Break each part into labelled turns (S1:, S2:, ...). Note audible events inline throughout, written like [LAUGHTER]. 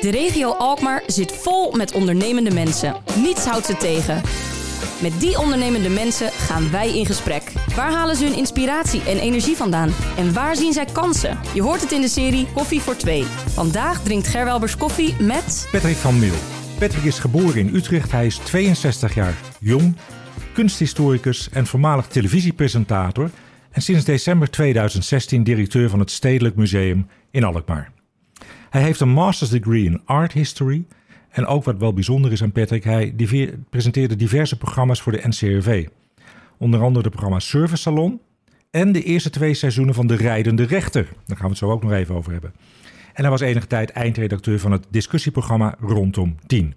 S1: De regio Alkmaar zit vol met ondernemende mensen. Niets houdt ze tegen. Met die ondernemende mensen gaan wij in gesprek. Waar halen ze hun inspiratie en energie vandaan? En waar zien zij kansen? Je hoort het in de serie Koffie voor Twee. Vandaag drinkt Gerwelbers koffie met...
S2: Patrick van Meel. Patrick is geboren in Utrecht. Hij is 62 jaar jong, kunsthistoricus en voormalig televisiepresentator. En sinds december 2016 directeur van het Stedelijk Museum in Alkmaar. Hij heeft een master's degree in art history. En ook wat wel bijzonder is aan Patrick, hij presenteerde diverse programma's voor de NCRV. Onder andere het programma Service Salon en de eerste twee seizoenen van De Rijdende Rechter. Daar gaan we het zo ook nog even over hebben. En hij was enige tijd eindredacteur van het discussieprogramma Rondom 10.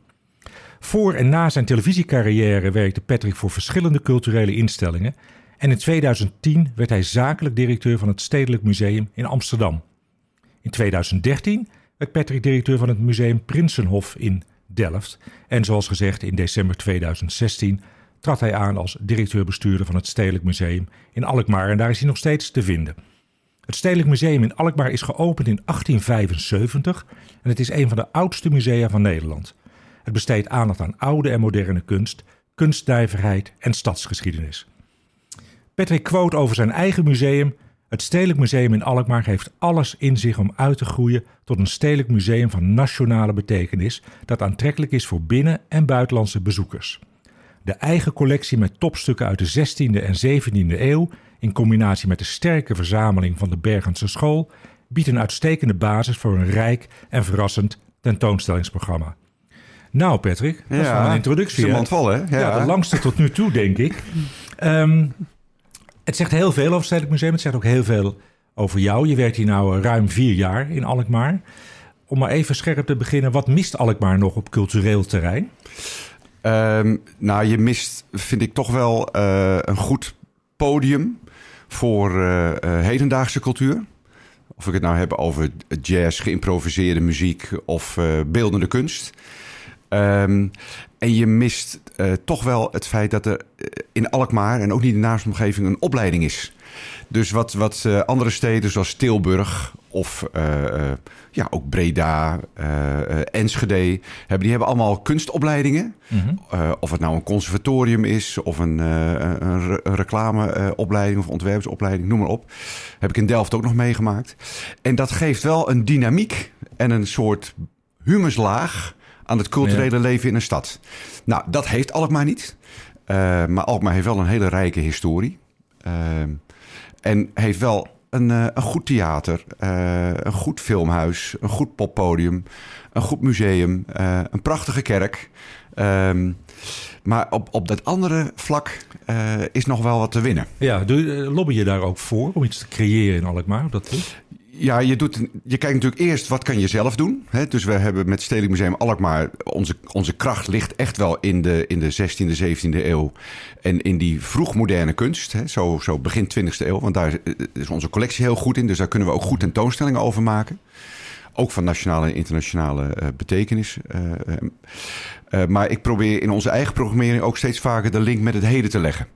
S2: Voor en na zijn televisiecarrière werkte Patrick voor verschillende culturele instellingen. En in 2010 werd hij zakelijk directeur van het Stedelijk Museum in Amsterdam. In 2013 Patrick directeur van het Museum Prinsenhof in Delft. En zoals gezegd, in december 2016 trad hij aan als directeur-bestuurder van het Stedelijk Museum in Alkmaar. En daar is hij nog steeds te vinden. Het Stedelijk Museum in Alkmaar is geopend in 1875 en het is een van de oudste musea van Nederland. Het besteedt aandacht aan oude en moderne kunst, kunstnijverheid en stadsgeschiedenis. Patrick quote over zijn eigen museum het Stedelijk Museum in Alkmaar heeft alles in zich om uit te groeien tot een stedelijk museum van nationale betekenis dat aantrekkelijk is voor binnen- en buitenlandse bezoekers. De eigen collectie met topstukken uit de 16e en 17e eeuw, in combinatie met de sterke verzameling van de Bergense School, biedt een uitstekende basis voor een rijk en verrassend tentoonstellingsprogramma. Nou, Patrick, dat is wel een introductie.
S3: Is vol, hè?
S2: Ja. ja. de langste tot nu toe, denk ik. Um, Het zegt heel veel over het Stedelijk Museum. Het zegt ook heel veel over jou. Je werkt hier nu ruim vier jaar in Alkmaar. Om maar even scherp te beginnen, wat mist Alkmaar nog op cultureel terrein?
S3: Um, nou, je mist, vind ik toch wel uh, een goed podium voor uh, hedendaagse cultuur. Of ik het nou heb over jazz, geïmproviseerde muziek of beeldende kunst. Um, en je mist uh, toch wel het feit dat er in Alkmaar en ook niet in de naastomgeving een opleiding is. Dus wat, wat uh, andere steden zoals Tilburg of uh, ja, ook Breda, Enschede hebben, die hebben allemaal kunstopleidingen. Mm -hmm. of het nou een conservatorium is of een, een, reclameopleiding of ontwerpersopleiding, noem maar op. Heb ik in Delft ook nog meegemaakt. En dat geeft wel een dynamiek en een soort humuslaag aan het culturele ja. leven in een stad. Nou, dat heeft Alkmaar niet. Uh, maar Alkmaar heeft wel een hele rijke historie. Uh, en heeft wel een, uh, een goed theater, een goed filmhuis, een goed poppodium, een goed museum, een prachtige kerk. Ehm, maar op, op dat andere vlak is nog wel wat te winnen.
S2: Ja, doe, lobby je daar ook voor om iets te creëren in Alkmaar? Dat
S3: ja, je, doet, je kijkt natuurlijk eerst wat kan je zelf doen. Hè? Dus we hebben met Stedelijk Museum Alkmaar... Onze, onze kracht ligt echt wel in de, in de 16e, 17e eeuw. En in die vroegmoderne kunst. Hè? Zo, zo begin 20e eeuw. Want daar is onze collectie heel goed in. Dus daar kunnen we ook goed tentoonstellingen over maken. Ook van nationale en internationale uh, betekenis. Uh, maar ik probeer in onze eigen programmering ook steeds vaker de link met het heden te leggen.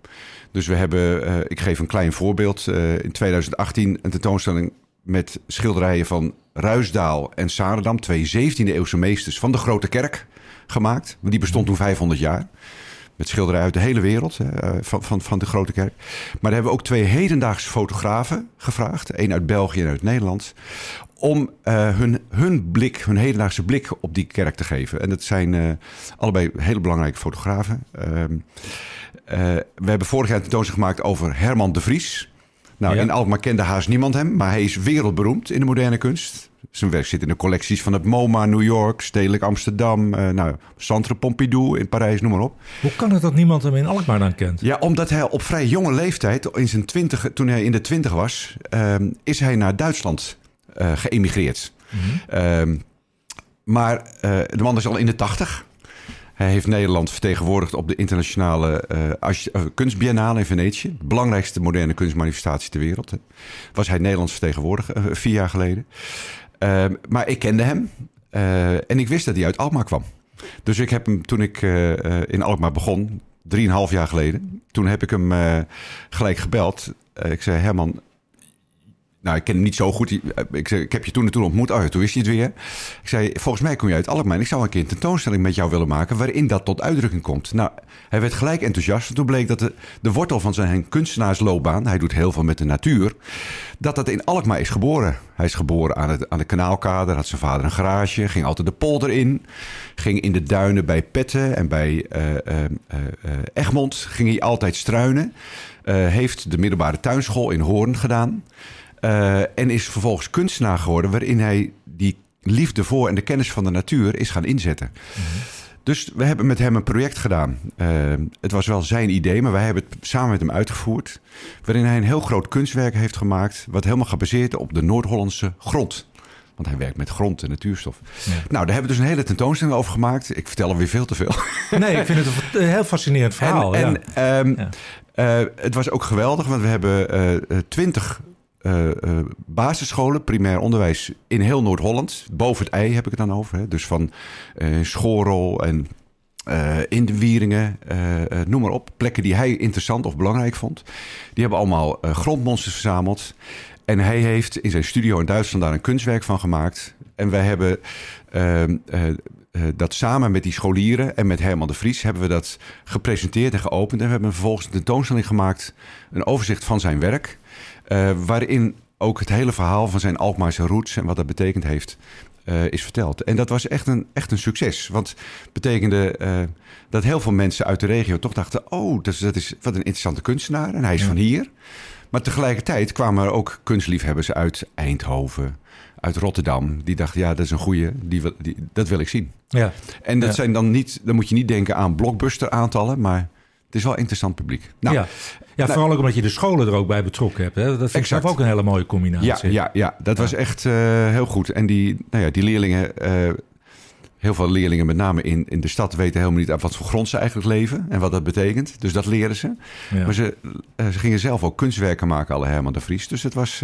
S3: Dus we hebben, ik geef een klein voorbeeld. in 2018 een tentoonstelling met schilderijen van Ruisdaal en Sarendam, twee 17e-eeuwse meesters van de Grote Kerk, gemaakt. Die bestond toen 500 jaar. Met schilderijen uit de hele wereld uh, van, van, van de Grote Kerk. Maar daar hebben we ook twee hedendaagse fotografen gevraagd. één uit België en uit Nederland. Om uh, hun, hun blik, hun hedendaagse blik op die kerk te geven. En dat zijn uh, allebei hele belangrijke fotografen. Ehm, we hebben vorig jaar een tentoonstelling gemaakt over Herman de Vries. Nou, ja. in Alkmaar kende haast niemand hem, maar hij is wereldberoemd in de moderne kunst. Zijn werk zit in de collecties van het MoMA, New York, Stedelijk Amsterdam, uh, nou, Centre Pompidou in Parijs, noem maar op.
S2: Hoe kan het dat niemand hem in Alkmaar dan kent?
S3: Ja, omdat hij op vrij jonge leeftijd, in zijn twintig, toen hij in de twintig was, uh, is hij naar Duitsland uh, geëmigreerd. Mm -hmm. maar eh, de man is al in de tachtig. Hij heeft Nederland vertegenwoordigd op de internationale uh, kunstbiennale in Venetië. De belangrijkste moderne kunstmanifestatie ter wereld. Was hij Nederlands vertegenwoordiger uh, vier jaar geleden. Uh, maar ik kende hem. en ik wist dat hij uit Alkmaar kwam. Dus ik heb hem toen ik in Alkmaar begon, drieënhalf jaar geleden. Toen heb ik hem gelijk gebeld. ik zei, Herman, nou, ik ken hem niet zo goed. Ik, zei, ik heb je toen en toen ontmoet. Oh toen wist je het weer. Ik zei, volgens mij kom je uit Alkmaar. Ik zou een keer een tentoonstelling met jou willen maken... waarin dat tot uitdrukking komt. Nou, hij werd gelijk enthousiast. Toen bleek dat de, de wortel van zijn kunstenaarsloopbaan... hij doet heel veel met de natuur... dat dat in Alkmaar is geboren. Hij is geboren aan, het, aan de kanaalkader. Had zijn vader een garage. Ging altijd de polder in. Ging in de duinen bij Petten en bij uh, uh, Egmond. Ging hij altijd struinen. heeft de middelbare tuinschool in Hoorn gedaan... Uh, en is vervolgens kunstenaar geworden, waarin hij die liefde voor en de kennis van de natuur is gaan inzetten. Mm -hmm. Dus we hebben met hem een project gedaan. Uh, het was wel zijn idee, maar wij hebben het samen met hem uitgevoerd. Waarin hij een heel groot kunstwerk heeft gemaakt. Wat helemaal gebaseerd op de Noord-Hollandse grond. Want hij werkt met grond en natuurstof. Ja. Nou, daar hebben we dus een hele tentoonstelling over gemaakt. Ik vertel alweer veel te veel. [LAUGHS]
S2: Nee, ik vind het een heel fascinerend verhaal.
S3: En, en um, ja. uh, het was ook geweldig, want we hebben twintig uh, uh, basisscholen, primair onderwijs in heel Noord-Holland. Boven het ei heb ik het dan over. Hè? Dus van uh, Schorel en in de Wieringen, noem maar op. Plekken die hij interessant of belangrijk vond. Die hebben allemaal grondmonsters verzameld. En hij heeft in zijn studio in Duitsland daar een kunstwerk van gemaakt. En wij hebben ehm, dat samen met die scholieren en met Herman de Vries hebben we dat gepresenteerd en geopend. En we hebben vervolgens een tentoonstelling gemaakt, een overzicht van zijn werk. Uh, waarin ook het hele verhaal van zijn Alkmaarse roots en wat dat betekend heeft, uh, is verteld. En dat was echt een, echt een succes. Want het betekende uh, dat heel veel mensen uit de regio toch dachten: oh, dat is, dat is wat een interessante kunstenaar en hij is ja. van hier. Maar tegelijkertijd kwamen er ook kunstliefhebbers uit Eindhoven, uit Rotterdam. Die dachten, ja, dat is een goeie, die, die, dat wil ik zien.
S2: Ja.
S3: En dat
S2: Ja.
S3: zijn dan niet, dan moet je niet denken aan blockbuster aantallen, maar is wel interessant publiek. Nou,
S2: ja, ja vooral ook omdat je de scholen er ook bij betrokken hebt. Hè? Dat vind ik zelf ook een hele mooie
S3: ja,
S2: combinatie.
S3: ja, ja, dat was echt eh, heel goed. En die, nou ja, die leerlingen, eh, heel veel leerlingen, met name in, in de stad, weten helemaal niet aan wat voor grond ze eigenlijk leven en wat dat betekent. Dus dat leren ze.
S2: Ja.
S3: Maar ze, eh, ze gingen zelf ook kunstwerken maken, alle Herman de Vries. Dus het was,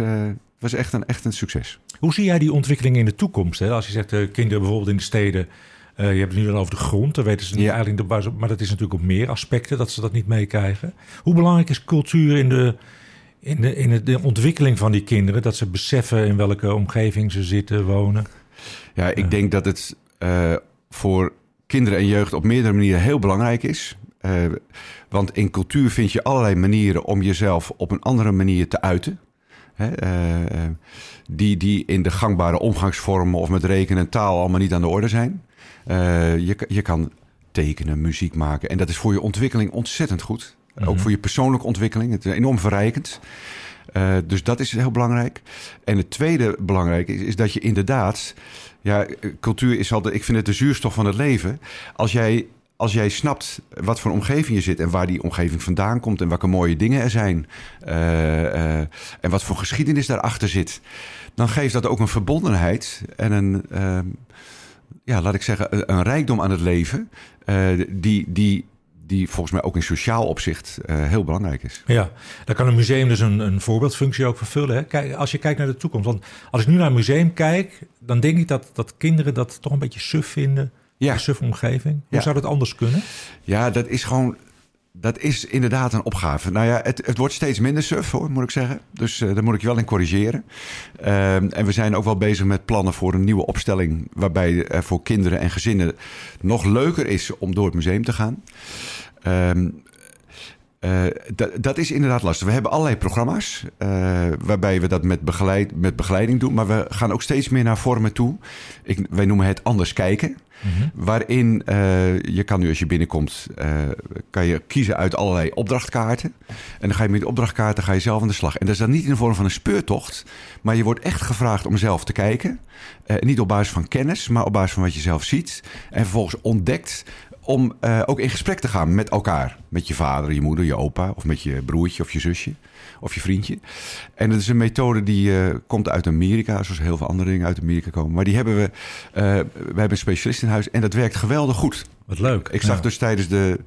S3: was echt, een, echt een succes.
S2: Hoe zie jij die ontwikkeling in de toekomst? Hè? Als je zegt, eh, kinderen bijvoorbeeld in de steden... eh, je hebt het nu dan over de grond, dan weten ze niet
S3: Ja.
S2: eigenlijk... De, maar dat is natuurlijk op meer aspecten dat ze dat niet meekrijgen. Hoe belangrijk is cultuur in de, in, de, in de, de ontwikkeling van die kinderen? Dat ze beseffen in welke omgeving ze zitten, wonen?
S3: Ja, ik
S2: Ja.
S3: denk dat het eh, voor kinderen en jeugd op meerdere manieren heel belangrijk is. Eh, want in cultuur vind je allerlei manieren om jezelf op een andere manier te uiten. Hè, eh, eh, die, die in de gangbare omgangsvormen of met rekenen en taal allemaal niet aan de orde zijn. Eh, je, ka- je kan tekenen, muziek maken. En dat is voor je ontwikkeling ontzettend goed.
S2: Mhm.
S3: Ook voor je persoonlijke ontwikkeling. Het is enorm verrijkend. Eh, dus dat is heel belangrijk. En het tweede belangrijke is, is dat je inderdaad... Ja, cultuur is altijd... Ik vind het de zuurstof van het leven. Als jij, als jij snapt wat voor omgeving je zit... en waar die omgeving vandaan komt... en welke mooie dingen er zijn... eh, en wat voor geschiedenis daarachter zit... dan geeft dat ook een verbondenheid en een... ja, laat ik zeggen, een, rijkdom aan het leven... eh, die, die, die volgens mij ook in sociaal opzicht eh, heel belangrijk is.
S2: Ja, daar kan een museum dus een, een voorbeeldfunctie ook vervullen. Hè? Kijk, als je kijkt naar de toekomst. Want als ik nu naar een museum kijk, dan denk ik dat, dat kinderen dat toch een beetje suf vinden.
S3: Ja.
S2: Een suf omgeving. Hoe
S3: Ja.
S2: zou dat anders kunnen?
S3: Ja, dat is gewoon. Dat is inderdaad een opgave. Nou ja, het, het wordt steeds minder suf, hoor, moet ik zeggen. Dus eh, daar moet ik je wel in corrigeren. Ehm, en we zijn ook wel bezig met plannen voor een nieuwe opstelling. waarbij er voor kinderen en gezinnen nog leuker is om door het museum te gaan. Ehm, eh, dat, is inderdaad lastig. We hebben allerlei programma's eh, waarbij we dat met, begeleid, met begeleiding doen. Maar we gaan ook steeds meer naar vormen toe. Ik, wij noemen het anders kijken. Waarin eh, je kan nu als je binnenkomt, kan je kiezen uit allerlei opdrachtkaarten. En dan ga je met die opdrachtkaarten ga je zelf aan de slag. En dat is dan niet in de vorm van een speurtocht. Maar je wordt echt gevraagd om zelf te kijken. Niet op basis van kennis, maar op basis van wat je zelf ziet. En vervolgens ontdekt om eh, ook in gesprek te gaan met elkaar. Met je vader, je moeder, je opa. Of met je broertje of je zusje. Of je vriendje. En dat is een methode die eh, komt uit Amerika. Zoals heel veel andere dingen uit Amerika komen. Maar die hebben we... eh, we hebben een specialist in huis. En dat werkt geweldig goed.
S2: Wat leuk.
S3: Ik zag
S2: Ja.
S3: dus tijdens de,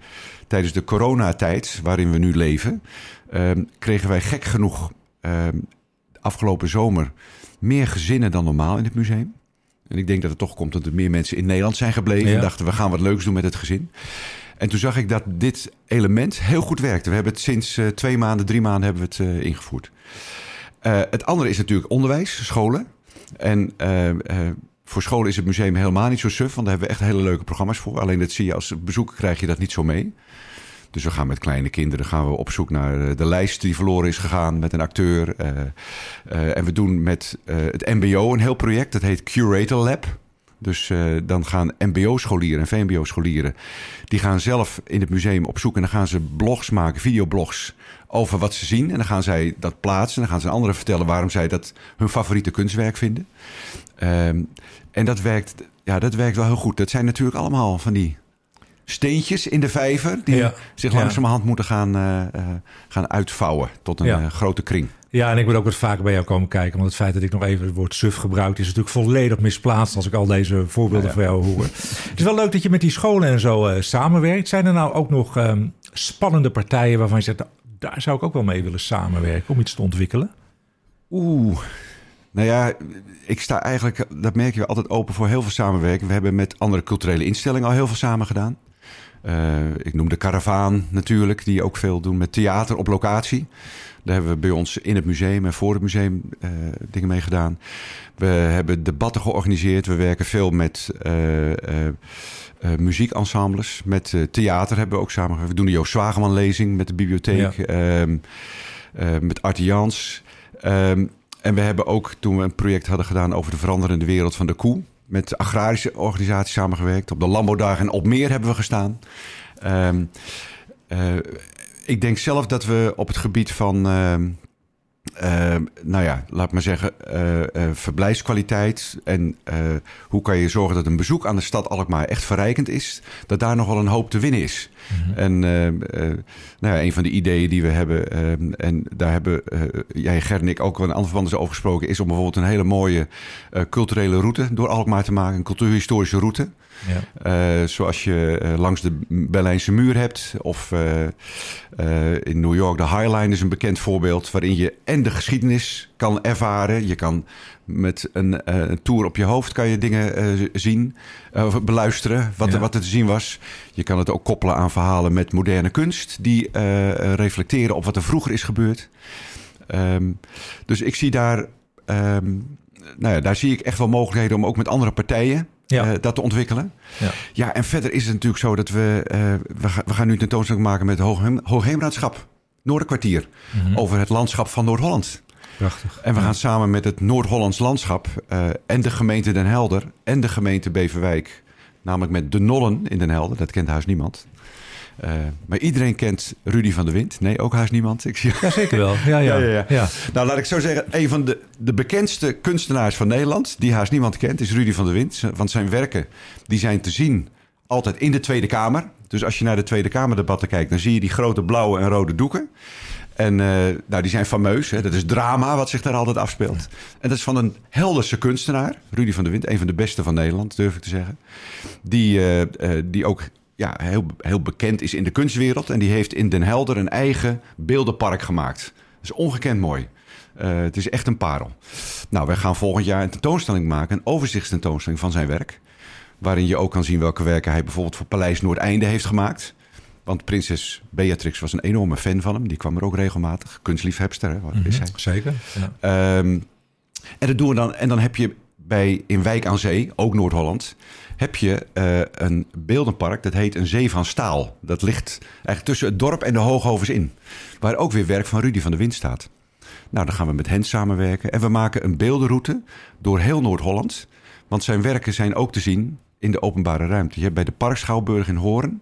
S3: tijdens de coronatijd waarin we nu leven... ehm, kregen wij gek genoeg ehm, afgelopen zomer meer gezinnen dan normaal in het museum. En ik denk dat het toch komt dat er meer mensen in Nederland zijn gebleven...
S2: Ja.
S3: en dachten we gaan wat leuks doen met het gezin. En toen zag ik dat dit element heel goed werkte. We hebben het sinds eh, twee maanden, drie maanden hebben we het eh, ingevoerd. Eh, het andere is natuurlijk onderwijs, scholen. En voor scholen is het museum helemaal niet zo suf, want daar hebben we echt hele leuke programma's voor. Alleen dat zie je als bezoeker krijg je dat niet zo mee. Dus we gaan met kleine kinderen gaan we op zoek naar eh, de lijst die verloren is gegaan met een acteur. Eh, eh, en we doen met het MBO een heel project, dat heet Curator Lab. Dus dan gaan MBO-scholieren en VMBO-scholieren... die gaan zelf in het museum op zoek... en dan gaan ze blogs maken, videoblogs... over wat ze zien. En dan gaan zij dat plaatsen. En dan gaan ze anderen vertellen... waarom zij dat hun favoriete kunstwerk vinden. Ehm, en dat werkt, ja, dat werkt wel heel goed. Dat zijn natuurlijk allemaal van die steentjes in de vijver... die
S2: Ja.
S3: zich langzamerhand moeten gaan, eh, eh, gaan uitvouwen... tot een
S2: Ja.
S3: eh, grote kring.
S2: Ja, en ik moet ook wat vaker bij jou komen kijken. Want het feit dat ik nog even het woord suf gebruik... is natuurlijk volledig misplaatst als ik al deze voorbeelden
S3: Ja,
S2: van jou hoor. Het is wel leuk dat je met die scholen en zo samenwerkt. Zijn er nou ook nog ehm, spannende partijen waarvan je zegt... "Nou, daar zou ik ook wel mee willen samenwerken om iets te ontwikkelen?
S3: Oeh. Nou ja, ik sta eigenlijk, dat merk je altijd open voor heel veel samenwerking. We hebben met andere culturele instellingen al heel veel samen gedaan. Eh, ik noem de Caravaan natuurlijk, die ook veel doen met theater op locatie. Daar hebben we bij ons in het museum en voor het museum eh, dingen mee gedaan. We hebben debatten georganiseerd. We werken veel met eh, muziekensembles. Met theater hebben we ook samen. We doen de Joost Zwageman lezing met de bibliotheek.
S2: Ja.
S3: Ehm, eh, met Art Jans. Ehm, en we hebben ook, toen we een project hadden gedaan over de veranderende wereld van de koe, met agrarische organisaties samengewerkt. Op de Landbouwdagen en op meer hebben we gestaan. Ehm, eh, ik denk zelf dat we op het gebied van, ehm, ehm, nou ja, laat maar zeggen, eh, eh, verblijfskwaliteit en hoe kan je zorgen dat een bezoek aan de stad Alkmaar echt verrijkend is, dat daar nog wel een hoop te winnen is. En eh, eh, nou ja, een van de ideeën die we hebben, eh, en daar hebben eh, jij, Ger en ik ook wel een ander verband over gesproken, is om bijvoorbeeld een hele mooie eh, culturele route door Alkmaar te maken, een cultuurhistorische route.
S2: Ja.
S3: Zoals je langs de Berlijnse muur hebt. Of in New York de High Line is een bekend voorbeeld. Waarin je en de geschiedenis kan ervaren. Je kan met een, eh, een tour op je hoofd kan je dingen eh, zien. eh, of beluisteren wat,
S2: Ja.
S3: er, wat er te zien was. Je kan het ook koppelen aan verhalen met moderne kunst. Die reflecteren op wat er vroeger is gebeurd. Ehm, dus ik zie daar... ehm, nou ja, daar zie ik echt wel mogelijkheden om ook met andere partijen
S2: Ja.
S3: dat te ontwikkelen.
S2: Ja.
S3: Ja, en verder is het natuurlijk zo dat we... we, ga- we gaan nu tentoonstelling maken met het Hoogheem, Hoogheemraadschap. Noorderkwartier.
S2: Mhm.
S3: Over het landschap van Noord-Holland.
S2: Prachtig.
S3: En we gaan samen met het Noord-Hollands landschap... eh, en de gemeente Den Helder en de gemeente Beverwijk... namelijk met de Nollen in Den Helder. Dat kent haast niemand. Eh, maar iedereen kent Rudy van der Wind. Nee, ook haast niemand. Ik zie...
S2: Ja, zeker wel. [LAUGHS] Ja, ja.
S3: Ja, ja, ja.
S2: ja.
S3: Nou, laat ik zo zeggen, een van de, de bekendste kunstenaars van Nederland, die haast niemand kent, is Rudy van der Wind. Want zijn werken die zijn te zien altijd in de Tweede Kamer. Dus als je naar de Tweede Kamerdebatten kijkt, dan zie je die grote blauwe en rode doeken. En eh, nou, die zijn fameus. Hè? Dat is drama wat zich daar altijd afspeelt. En dat is van een Helderse kunstenaar, Rudy van der Wind, een van de beste van Nederland, durf ik te zeggen. Die, eh, eh, die ook ja, heel, heel bekend is in de kunstwereld. En die heeft in Den Helder een eigen beeldenpark gemaakt. Dat is ongekend mooi. Het is echt een parel. Nou, wij gaan volgend jaar een tentoonstelling maken, een overzichtstentoonstelling van zijn werk. Waarin je ook kan zien welke werken hij bijvoorbeeld voor Paleis Noordeinde heeft gemaakt. Want prinses Beatrix was een enorme fan van hem. Die kwam er ook regelmatig. Kunstliefhebster, hè, wat is hij.
S2: Zeker. Ja.
S3: Ehm, en dat doen we dan. En dan heb je bij in Wijk aan Zee, ook Noord-Holland, heb je eh, een beeldenpark. Dat heet een Zee van Staal. Dat ligt eigenlijk tussen het dorp en de Hoogovens in. Waar ook weer werk van Rudy van der Wind staat. Nou, dan gaan we met hen samenwerken. En we maken een beeldenroute door heel Noord-Holland. Want zijn werken zijn ook te zien in de openbare ruimte. Je hebt bij de Parkschouwburg in Hoorn...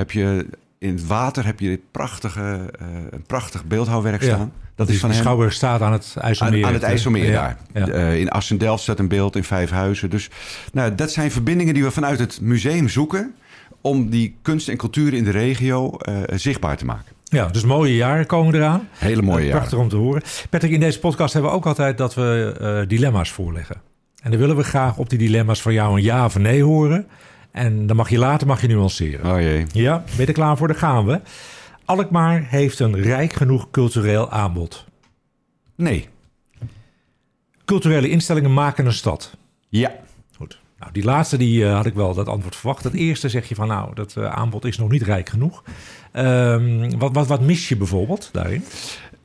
S3: heb je in het water heb je dit prachtige, eh, een prachtig beeldhouwwerk
S2: Ja.
S3: staan. Dat is van hem.
S2: Schouwburg staat aan het IJsselmeer.
S3: Aan, aan het IJsselmeer
S2: Ja,
S3: daar.
S2: Ja.
S3: Eh, in Assendelft staat een beeld in Vijfhuizen. Dus nou, dat zijn verbindingen die we vanuit het museum zoeken... om die kunst en cultuur in de regio eh, zichtbaar te maken.
S2: ja, dus mooie jaren komen eraan.
S3: Hele mooie jaren.
S2: Prachtig om te horen. Patrick, in deze podcast hebben we ook altijd dat we dilemma's voorleggen. En dan willen we graag op die dilemma's van jou een ja of nee horen. En dan mag je later mag je nuanceren.
S3: Oh jee.
S2: Ja, ben je er klaar voor? Daar gaan we. Alkmaar heeft een rijk genoeg cultureel aanbod.
S3: Nee.
S2: Culturele instellingen maken een stad.
S3: Ja.
S2: Goed. Nou, die laatste die, eh, had ik wel dat antwoord verwacht. Het eerste zeg je van nou, dat eh, aanbod is nog niet rijk genoeg. Ehm, wat, wat, wat mis je bijvoorbeeld daarin?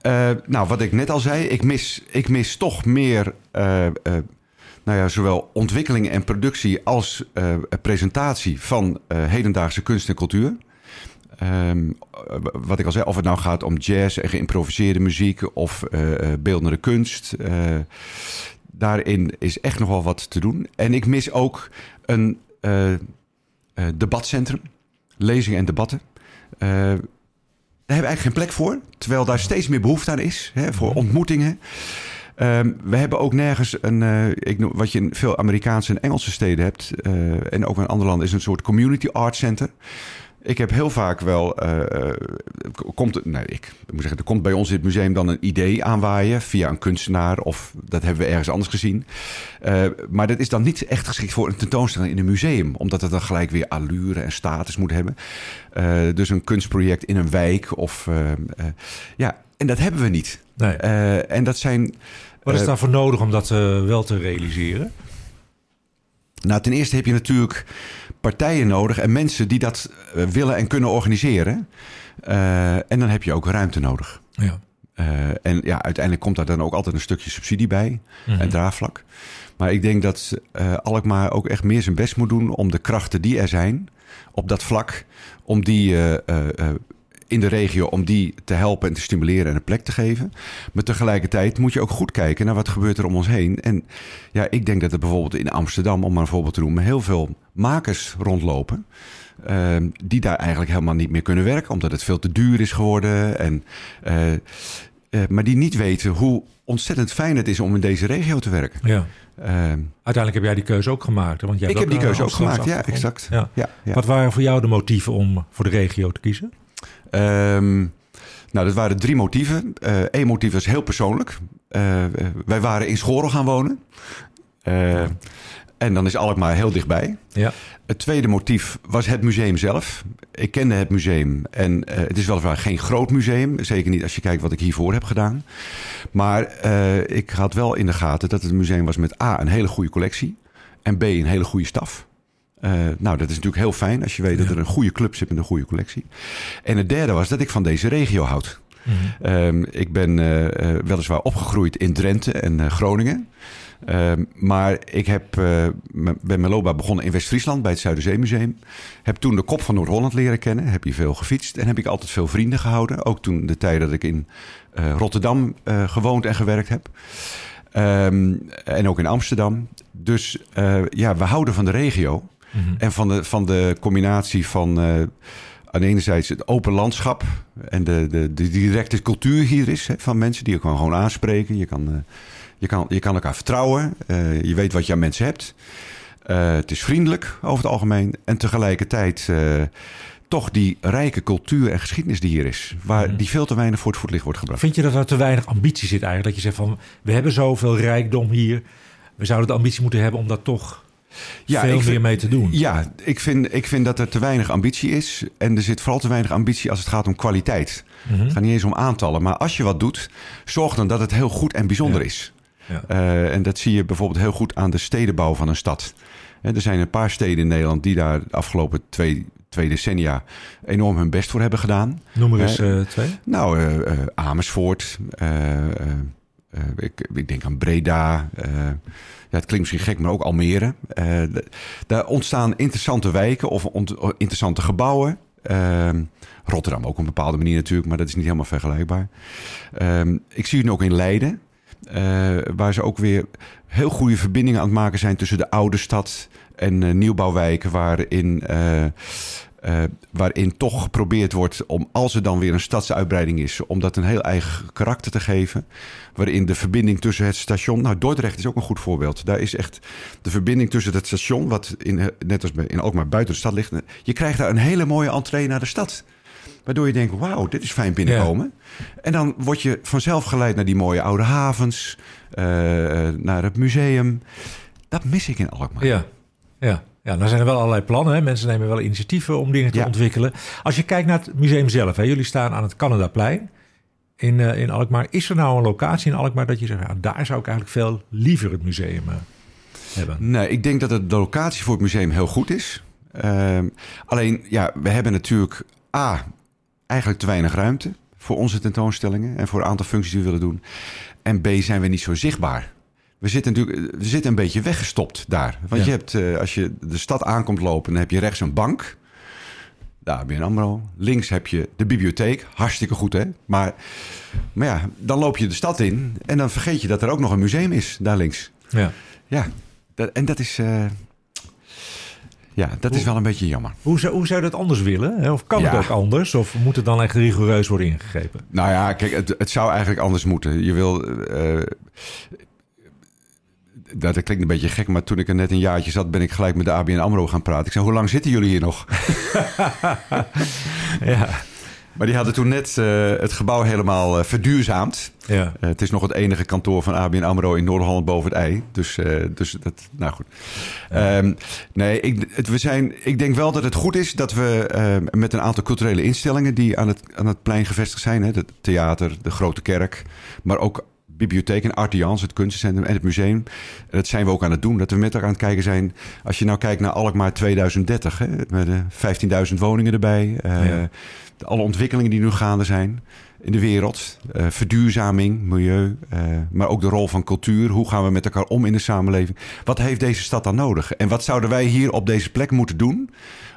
S3: Uh, nou, wat ik net al zei, ik mis, ik mis toch meer nou ja, zowel ontwikkeling en productie als presentatie van hedendaagse kunst en cultuur. Um, wat ik al zei, of het nou gaat om jazz en geïmproviseerde muziek of beeldende kunst. daarin is echt nog wel wat te doen. En ik mis ook een debatcentrum, lezingen en debatten. Daar hebben we eigenlijk geen plek voor. Terwijl daar steeds meer behoefte aan is hè, voor mhm. ontmoetingen. Ehm, we hebben ook nergens een, uh, ik noem, wat je in veel Amerikaanse en Engelse steden hebt, uh, en ook in andere landen, is een soort community art center. Ik heb heel vaak wel. Uh, komt, nee, ik moet zeggen, er komt bij ons in het museum dan een idee aanwaaien via een kunstenaar. Of dat hebben we ergens anders gezien. Maar dat is dan niet echt geschikt voor een tentoonstelling in een museum. Omdat het dan gelijk weer allure en status moet hebben. Dus een kunstproject in een wijk. Of, ja, en dat hebben we niet.
S2: Nee.
S3: en dat zijn.
S2: Wat is daarvoor nodig om dat wel te realiseren?
S3: Nou, ten eerste heb je natuurlijk partijen nodig en mensen die dat eh, willen en kunnen organiseren. Uh, en dan heb je ook ruimte nodig.
S2: Ja.
S3: Uh, en ja, uiteindelijk komt daar dan ook altijd een stukje subsidie bij mm en draagvlak. Maar ik denk dat uh, Alkmaar ook echt meer zijn best moet doen om de krachten die er zijn op dat vlak, om die in de regio om die te helpen en te stimuleren en een plek te geven. Maar tegelijkertijd moet je ook goed kijken naar wat gebeurt er om ons heen. En ja, ik denk dat er bijvoorbeeld in Amsterdam, om maar een voorbeeld te noemen, heel veel makers rondlopen. Uh, die daar eigenlijk helemaal niet meer kunnen werken, omdat het veel te duur is geworden. En, uh, uh, maar die niet weten hoe ontzettend fijn het is om in deze regio te werken.
S2: Ja. Uiteindelijk heb jij die keuze ook gemaakt. Want jij
S3: ik heb die keuze ook gemaakt, ja, exact.
S2: Ja. Ja, ja. Wat waren voor jou de motieven om voor de regio te kiezen?
S3: Um, nou, dat waren drie motieven. Eén uh, motief was heel persoonlijk. Uh, wij waren in Schorel gaan wonen. En dan is Alkmaar heel dichtbij.
S2: Ja.
S3: Het tweede motief was het museum zelf. Ik kende het museum en het is weliswaar geen groot museum. Zeker niet als je kijkt wat ik hiervoor heb gedaan. Maar ik had wel in de gaten dat het een museum was met A, een hele goede collectie. En B, een hele goede staf. Uh, nou, dat is natuurlijk heel fijn als je weet dat er een goede club zit met een goede collectie. En het derde was dat ik van deze regio houd. Mm -hmm. um, ik ben uh, uh, weliswaar opgegroeid in Drenthe en Groningen. Um, maar ik heb, ben mijn loopbaan begonnen in West-Friesland bij het Zuiderzeemuseum. Heb toen de kop van Noord-Holland leren kennen. Heb hier veel gefietst en heb ik altijd veel vrienden gehouden. Ook toen de tijd dat ik in Rotterdam gewoond en gewerkt heb. Um, en ook in Amsterdam. Dus ja, we houden van de regio. Mhm. En van de, van de combinatie van uh, aan de ene zijde het open landschap en de, de, de directe cultuur hier is. Hè, van mensen die je kan gewoon aanspreken. Je kan, uh, je kan, je kan elkaar vertrouwen. Uh, je weet wat je aan mensen hebt. het is vriendelijk over het algemeen. En tegelijkertijd toch die rijke cultuur en geschiedenis die hier is. Waar mhm. die veel te weinig voor het voetlicht wordt gebracht.
S2: Vind je dat er te weinig ambitie zit eigenlijk? Dat je zegt van we hebben zoveel rijkdom hier. We zouden de ambitie moeten hebben om dat toch ja, veel meer mee te doen.
S3: Ja, ik vind, ik vind dat er te weinig ambitie is. En er zit vooral te weinig ambitie als het gaat om kwaliteit. Mm Het gaat niet eens om aantallen. Maar als je wat doet, zorg dan dat het heel goed en bijzonder is. Ja. Uh, en dat zie je bijvoorbeeld heel goed aan de stedenbouw van een stad. er zijn een paar steden in Nederland die daar de afgelopen twee, twee decennia enorm hun best voor hebben gedaan.
S2: Noem er eens uh, twee.
S3: Nou, uh, Amersfoort. Ik, ik, denk aan Breda het klinkt misschien gek, maar ook Almere. Uh, daar ontstaan interessante wijken of interessante gebouwen. Uh, Rotterdam ook op een bepaalde manier natuurlijk, maar dat is niet helemaal vergelijkbaar. Uh, ik zie het ook in Leiden, waar ze ook weer heel goede verbindingen aan het maken zijn tussen de oude stad en nieuwbouwwijken, waarin uh, waarin toch geprobeerd wordt om, als er dan weer een stadsuitbreiding is, om dat een heel eigen karakter te geven. Waarin de verbinding tussen het station. Nou, Dordrecht is ook een goed voorbeeld. Daar is echt de verbinding tussen het station, wat in, net als in Alkmaar buiten de stad ligt. Je krijgt daar een hele mooie entree naar de stad. Waardoor je denkt, wauw, dit is fijn binnenkomen. En dan word je vanzelf geleid naar die mooie oude havens, uh, naar het museum. Dat mis ik in Alkmaar.
S2: Ja, ja. Ja, dan zijn er wel allerlei plannen. Hè. Mensen nemen wel initiatieven om dingen te ontwikkelen. Als je kijkt naar het museum zelf, hè. jullie staan aan het Canadaplein in, uh, in Alkmaar. Is er nou een locatie in Alkmaar dat je zegt, daar zou ik eigenlijk veel liever het museum uh, hebben?
S3: Nee, ik denk dat de locatie voor het museum heel goed is. Uh, alleen, ja, we hebben natuurlijk A, eigenlijk te weinig ruimte voor onze tentoonstellingen en voor een aantal functies die we willen doen. En B, zijn we niet zo zichtbaar. We zitten natuurlijk we zitten een beetje weggestopt daar. Want
S2: Ja.
S3: je hebt, eh, als je de stad aankomt lopen, dan heb je rechts een bank. Daar ABN AMRO. Links heb je de bibliotheek. Hartstikke goed, hè? Maar, maar ja, dan loop je de stad in en dan vergeet je dat er ook nog een museum is daar links.
S2: Ja.
S3: Ja, dat, en dat is... eh, ja, dat is wel een beetje jammer.
S2: Hoe, zou, hoe zou je dat anders willen? Of kan
S3: Ja.
S2: het ook anders? Of moet het dan echt rigoureus worden ingegrepen?
S3: Nou ja, kijk, het, het zou eigenlijk anders moeten. Je wil. eh, dat klinkt een beetje gek, maar toen ik er net een jaartje zat, ben ik gelijk met de ABN AMRO gaan praten. Ik zei, hoe lang zitten jullie hier nog? [LAUGHS]
S2: Ja.
S3: Maar die hadden toen net eh, het gebouw helemaal eh, verduurzaamd.
S2: Ja.
S3: Eh, het is nog het enige kantoor van ABN AMRO in Noord-Holland boven het ei. Dus, dus dat, nou goed. Ehm, nee, ik, het, we zijn, ik denk wel dat het goed is dat we met een aantal culturele instellingen... die aan het, aan het plein gevestigd zijn, hè, het theater, de grote kerk... maar ook bibliotheek en Artians, het kunstencentrum en het museum. En dat zijn we ook aan het doen, dat we met elkaar aan het kijken zijn. Als je nou kijkt naar Alkmaar 2030, hè, met de 15.000 woningen erbij... eh,
S2: Ja.
S3: alle ontwikkelingen die nu gaande zijn in de wereld. eh, verduurzaming, milieu, eh, maar ook de rol van cultuur. Hoe gaan we met elkaar om in de samenleving? Wat heeft deze stad dan nodig? En wat zouden wij hier op deze plek moeten doen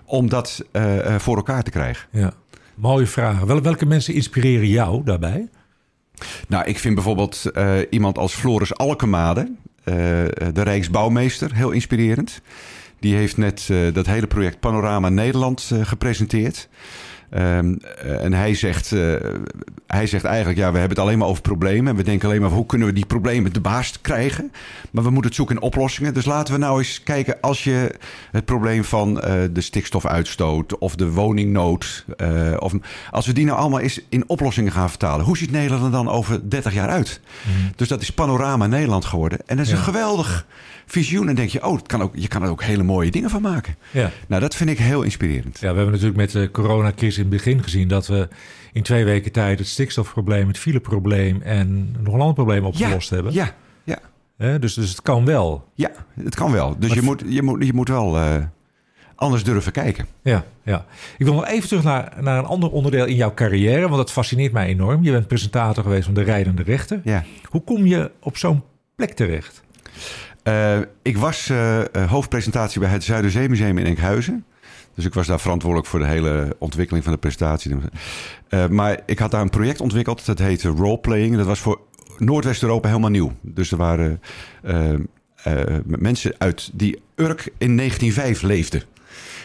S3: om dat eh, eh, voor elkaar te krijgen?
S2: ja. Mooie. Wel, welke mensen inspireren jou daarbij?
S3: Nou, ik vind bijvoorbeeld eh, iemand als Floris Alkemade, eh, de Rijksbouwmeester, heel inspirerend. Die heeft net eh, dat hele project Panorama Nederland eh, gepresenteerd. Ehm, eh, en hij zegt, eh, hij zegt eigenlijk, ja, we hebben het alleen maar over problemen. En we denken alleen maar, hoe kunnen we die problemen de baas krijgen? Maar we moeten het zoeken in oplossingen. Dus laten we nou eens kijken, als je het probleem van eh, de stikstofuitstoot of de woningnood... of, als we die nou allemaal eens in oplossingen gaan vertalen... hoe ziet Nederland er dan over 30 jaar uit? Dus dat is Panorama Nederland geworden. En dat is
S2: Ja.
S3: een geweldig visioen. En denk je, oh, het kan ook, je kan er ook hele mooie dingen van maken.
S2: Ja.
S3: Nou, dat vind ik heel inspirerend.
S2: Ja, we hebben natuurlijk met de coronacrisis in het begin gezien dat we in twee weken tijd het stikstofprobleem, het fileprobleem en nog een ander probleem opgelost hebben.
S3: Ja, ja,
S2: dus, dus het kan wel.
S3: ja, het kan wel. Dus
S2: Maar
S3: je moet, je, moet, je moet wel eh, anders durven kijken.
S2: Ja, ja. Ik wil nog even terug naar, naar een ander onderdeel in jouw carrière, want dat fascineert mij enorm. Je bent presentator geweest van de Rijdende Rechter.
S3: Ja.
S2: Hoe kom je op zo'n plek terecht?
S3: Eh, ik was eh, eh, hoofdpresentatie bij het Zuiderzeemuseum in Enkhuizen. Dus ik was daar verantwoordelijk voor de hele ontwikkeling van de presentatie. Maar ik had daar een project ontwikkeld, dat heette Roleplaying. Dat was voor Noordwest-Europa helemaal nieuw. Dus er waren mensen uit die Urk in 1905 leefden.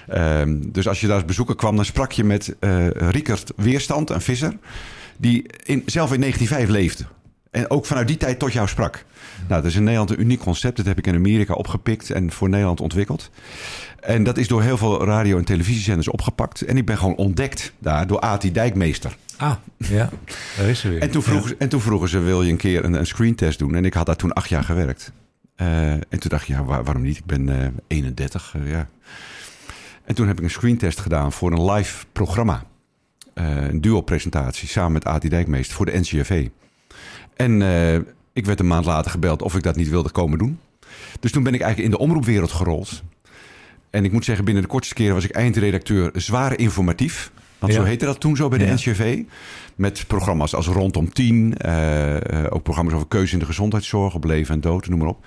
S3: Ehm, dus als je daar als bezoeker kwam, dan sprak je met Riekert Weerstand, een visser, die in, zelf in 1905 leefde. En ook vanuit die tijd tot jou sprak. Nou, dat is in Nederland een uniek concept. Dat heb ik in Amerika opgepikt en voor Nederland ontwikkeld. En dat is door heel veel radio- en televisiezenders opgepakt. En ik ben gewoon ontdekt daar door Ati Dijkmeester.
S2: Ah, ja, daar is ze weer.
S3: En toen, vroegen, ze- en toen vroegen ze, wil je een keer een, een screentest doen? En ik had daar toen acht jaar gewerkt. Eh, en toen dacht ik, ja, waar- waarom niet? Ik ben eh 31, eh, ja. En toen heb ik een screentest gedaan voor een live programma. Een duo-presentatie samen met Ati Dijkmeester voor de NCRV. En eh, ik werd een maand later gebeld of ik dat niet wilde komen doen. Dus toen ben ik eigenlijk in de omroepwereld gerold. En ik moet zeggen, binnen de kortste keren was ik eindredacteur zwaar informatief. Want
S2: Ja.
S3: zo heette dat toen zo bij de
S2: Ja.
S3: Met programma's als Rondom 10. eh, eh, ook programma's over keuze in de gezondheidszorg. Op leven en dood, noem maar op.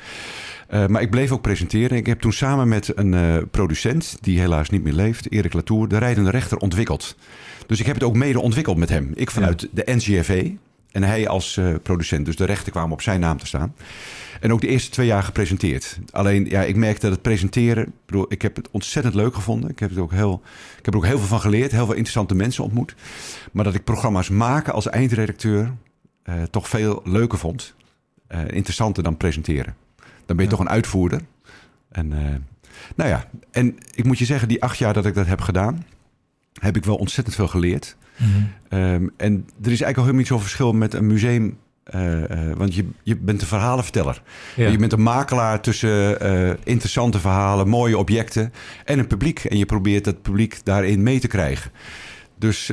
S3: Maar ik bleef ook presenteren. Ik heb toen samen met een producent, die helaas niet meer leeft, Erik Latour, de rijdende rechter ontwikkeld. Dus ik heb het ook mede ontwikkeld met hem. Ik vanuit de NCRV en hij als eh, producent. Dus de rechten kwamen op zijn naam te staan. En ook de eerste twee jaar gepresenteerd. Alleen, ja, ik merkte dat het presenteren... Ik, bedoel, ik heb het ontzettend leuk gevonden. Ik heb, het ook heel, ik heb er ook heel veel van geleerd. Heel veel interessante mensen ontmoet. Maar dat ik programma's maken als eindredacteur... eh, toch veel leuker vond. Eh, interessanter dan presenteren. Dan ben je
S2: Ja.
S3: toch een uitvoerder. En, nou ja, en ik moet je zeggen... die acht jaar dat ik dat heb gedaan... heb ik wel ontzettend veel geleerd.
S2: Mhm.
S3: Ehm, en er is eigenlijk al helemaal niet zo'n verschil met een museum. eh, eh, want je, je bent een verhalenverteller.
S2: Ja.
S3: Je bent een makelaar tussen eh, interessante verhalen, mooie objecten en een publiek. En je probeert dat publiek daarin mee te krijgen. Dus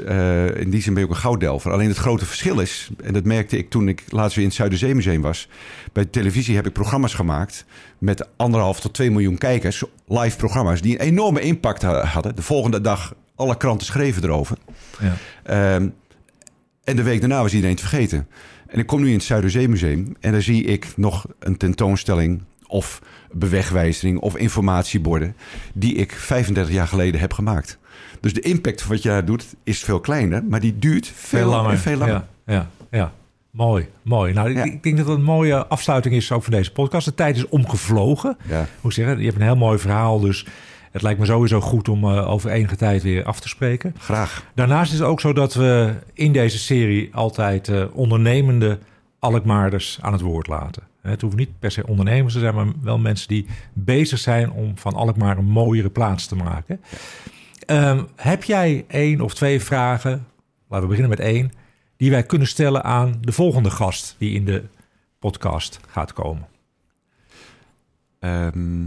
S3: in die zin ben je ook een gouddelver. Alleen het grote verschil is, en dat merkte ik toen ik laatst weer in het Zuiderzeemuseum was. Bij de televisie heb ik programma's gemaakt met anderhalf tot twee miljoen kijkers. Live programma's die een enorme impact ha- hadden. De volgende dag alle kranten schreven erover.
S2: Ja.
S3: Ehm, En de week daarna was iedereen het vergeten. En ik kom nu in het Zuiderzeemuseum en daar zie ik nog een tentoonstelling of bewegwijzering of informatieborden die ik 35 jaar geleden heb gemaakt. Dus de impact van wat je daar doet is veel kleiner, maar die duurt veel,
S2: Veel langer.
S3: Veel langer.
S2: Ja, ja, ja. Mooi, mooi. Nou,
S3: Ja.
S2: ik- denk dat het een mooie afsluiting is ook van deze podcast. De tijd is omgevlogen.
S3: Ja.
S2: Hoe zeg je? Je hebt een heel mooi verhaal, dus het lijkt me sowieso goed om eh, over enige tijd weer af te spreken.
S3: Graag.
S2: Daarnaast is het ook zo dat we in deze serie altijd eh, ondernemende Alkmaarders aan het woord laten. Het hoeven niet per se ondernemers te zijn, maar wel mensen die bezig zijn om van Alkmaar een mooiere plaats te maken. Ehm, heb jij één of twee vragen, laten we beginnen met één, die wij kunnen stellen aan de volgende gast die in de podcast gaat komen?
S3: Ehm,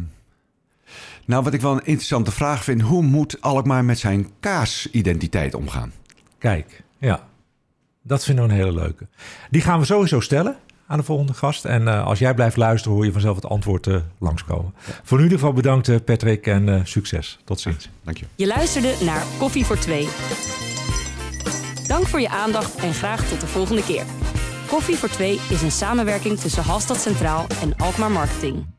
S3: nou, wat ik wel een interessante vraag vind, hoe moet Alkmaar met zijn kaasidentiteit omgaan?
S2: Kijk, ja, dat vinden we een hele leuke. Die gaan we sowieso stellen aan de volgende gast. En eh, als jij blijft luisteren, hoor je vanzelf het antwoord eh, langskomen. Voor nu in ieder geval bedankt, eh, Patrick, en eh, succes. Tot ziens.
S3: Dank je.
S1: Je luisterde naar Koffie voor Twee. Dank voor je aandacht en graag tot de volgende keer. Koffie voor Twee is een samenwerking tussen Halstad Centraal en Alkmaar Marketing.